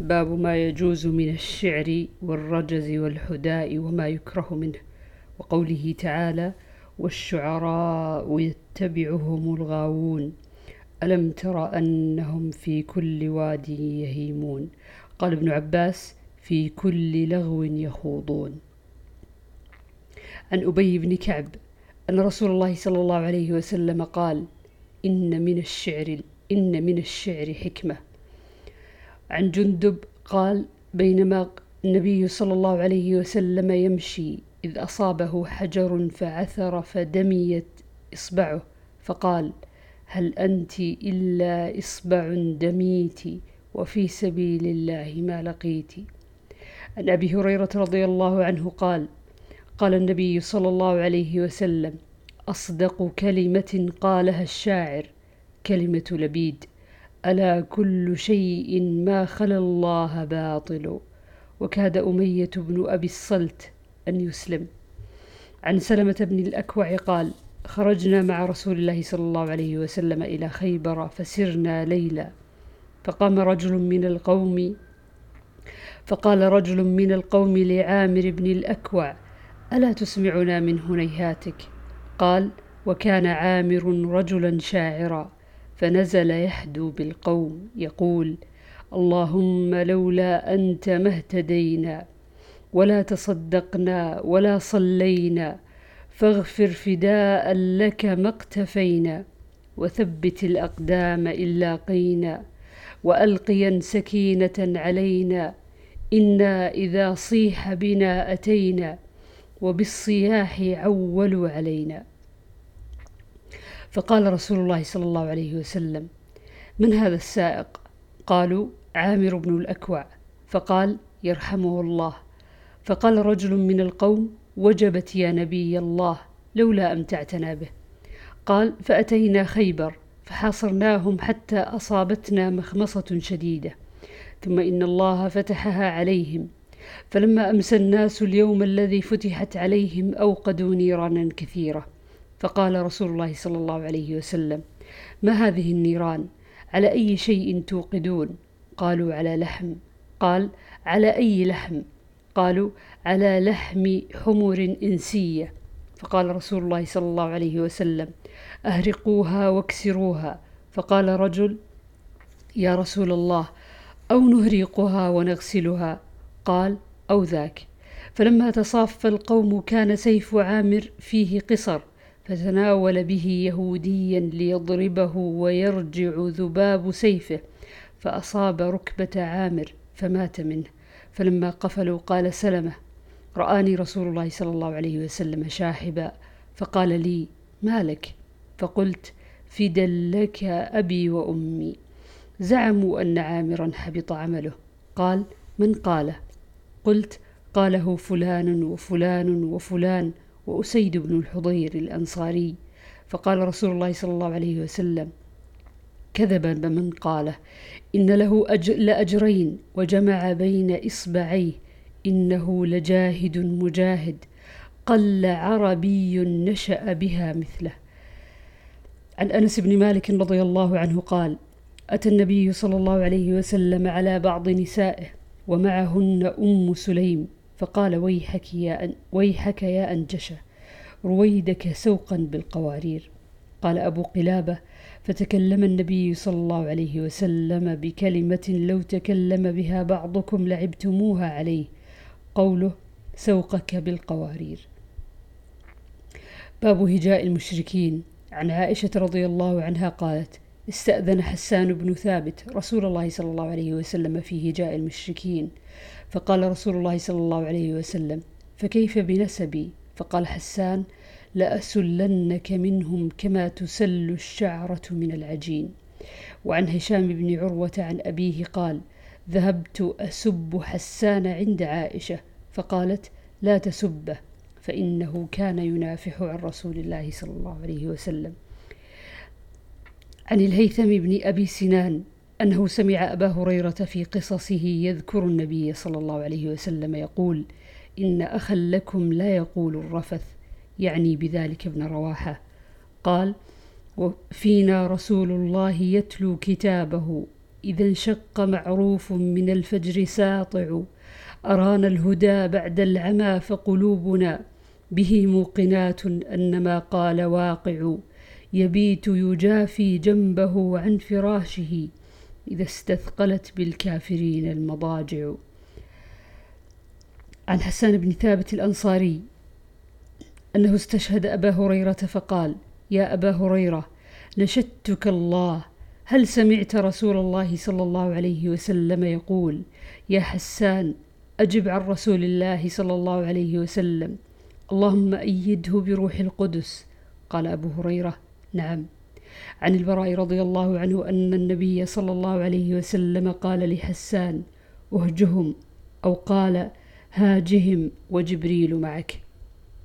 باب ما يجوز من الشعر والرجز والحداء وما يكره منه. وقوله تعالى والشعراء يتبعهم الغاوون ألم تر أنهم في كل واد يهيمون؟ قال ابن عباس في كل لغو يخوضون عن أبي بن كعب أن رسول الله صلى الله عليه وسلم قال إن من الشعر إن من الشعر حكمة عن جندب قال بينما النبي صلى الله عليه وسلم يمشي إذ أصابه حجر فعثر فدميت إصبعه فقال هل أنت إلا إصبع دميت وفي سبيل الله ما لقيت؟ عن أبي هريرة رضي الله عنه قال قال النبي صلى الله عليه وسلم أصدق كلمة قالها الشاعر كلمة لبيد. ألا كل شيء ما خلا الله باطل؟ وكاد أمية بن أبي الصلت أن يسلم. عن سلمة بن الأكوع قال خرجنا مع رسول الله صلى الله عليه وسلم إلى خيبر فسرنا ليلا. فقام رجل من القوم فقال رجل من القوم لعامر بن الأكوع ألا تسمعنا من هنيهاتك؟ قال وكان عامر رجلا شاعرا. فنزل يحدو بالقوم يقول اللهم لولا أنت ما اهتدينا ولا تصدقنا ولا صلينا فاغفر فداء لك ما اقتفينا وثبت الأقدام إن لاقينا وألقيا سكينة علينا إنا إذا صيح بنا أتينا وبالصياح عولوا علينا. فقال رسول الله صلى الله عليه وسلم من هذا السائق؟ قالوا عامر بن الأكوع. فقال يرحمه الله. فقال رجل من القوم وجبت يا نبي الله لولا أمتعتنا به. قال فأتينا خيبر فحاصرناهم حتى أصابتنا مخمصة شديدة ثم إن الله فتحها عليهم فلما أمسى الناس اليوم الذي فتحت عليهم أوقدوا نيرانا كثيرة. فقال رسول الله صلى الله عليه وسلم ما هذه النيران؟ على أي شيء توقدون؟ قالوا على لحم. قال على أي لحم؟ قالوا على لحم حمر إنسية. فقال رسول الله صلى الله عليه وسلم أهرقوها واكسروها. فقال رجل يا رسول الله أو نهريقها ونغسلها. قال أو ذاك. فلما تصاف القوم كان سيف عامر فيه قصر فتناول به يهوديا ليضربه ويرجع ذباب سيفه فأصاب ركبة عامر فمات منه فلما قفلوا قال سلمة رآني رسول الله صلى الله عليه وسلم شاحبا فقال لي ما لك؟ فقلت فدا لك أبي وأمي. زعموا أن عامرا حبط عمله. قال من قاله؟ قلت قاله فلان وفلان وفلان. وأسيد بن الحضير الأنصاري فقال رسول الله صلى الله عليه وسلم كذبا بمن قاله إن له أجر لأجرين وجمع بين إصبعيه إنه لجاهد مجاهد قل عربي نشأ بها مثله. عن أنس بن مالك رضي الله عنه قال أتى النبي صلى الله عليه وسلم على بعض نسائه ومعهن أم سليم فقال ويحك يا, أن ويحك يا أنجشة رويدك سوقا بالقوارير. قال أبو قلابة فتكلم النبي صلى الله عليه وسلم بكلمة لو تكلم بها بعضكم لعبتموها عليه. قوله سوقك بالقوارير. باب هجاء المشركين. عن عائشة رضي الله عنها قالت استأذن حسان بن ثابت رسول الله صلى الله عليه وسلم في هجاء المشركين. فقال رسول الله صلى الله عليه وسلم فكيف بنسبي؟ فقال حسان لأسلنك منهم كما تسل الشعرة من العجين. وعن هشام بن عروة عن أبيه قال ذهبت أسب حسان عند عائشة. فقالت لا تسبه فإنه كان ينافح عن رسول الله صلى الله عليه وسلم. عن الهيثم بن أبي سنان أنه سمع أبا هريرة في قصصه يذكر النبي صلى الله عليه وسلم يقول إن أخا لكم لا يقول الرفث يعني بذلك ابن رواحة. قال وفينا رسول الله يتلو كتابه إذا انشق معروف من الفجر ساطع أرانا الهدى بعد العمى فقلوبنا به موقنات أن ما قال واقع. يبيت يجافي جنبه عن فراشه إذا استثقلت بالكافرين المضاجع. عن حسان بن ثابت الأنصاري أنه استشهد أبا هريرة فقال يا أبا هريرة نشدتك الله. هل سمعت رسول الله صلى الله عليه وسلم يقول يا حسان أجب عن رسول الله صلى الله عليه وسلم. اللهم أيده بروح القدس. قال أبو هريرة نعم. عن البراء رضي الله عنه أن النبي صلى الله عليه وسلم قال لحسان أهجهم أو قال هاجهم وجبريل معك.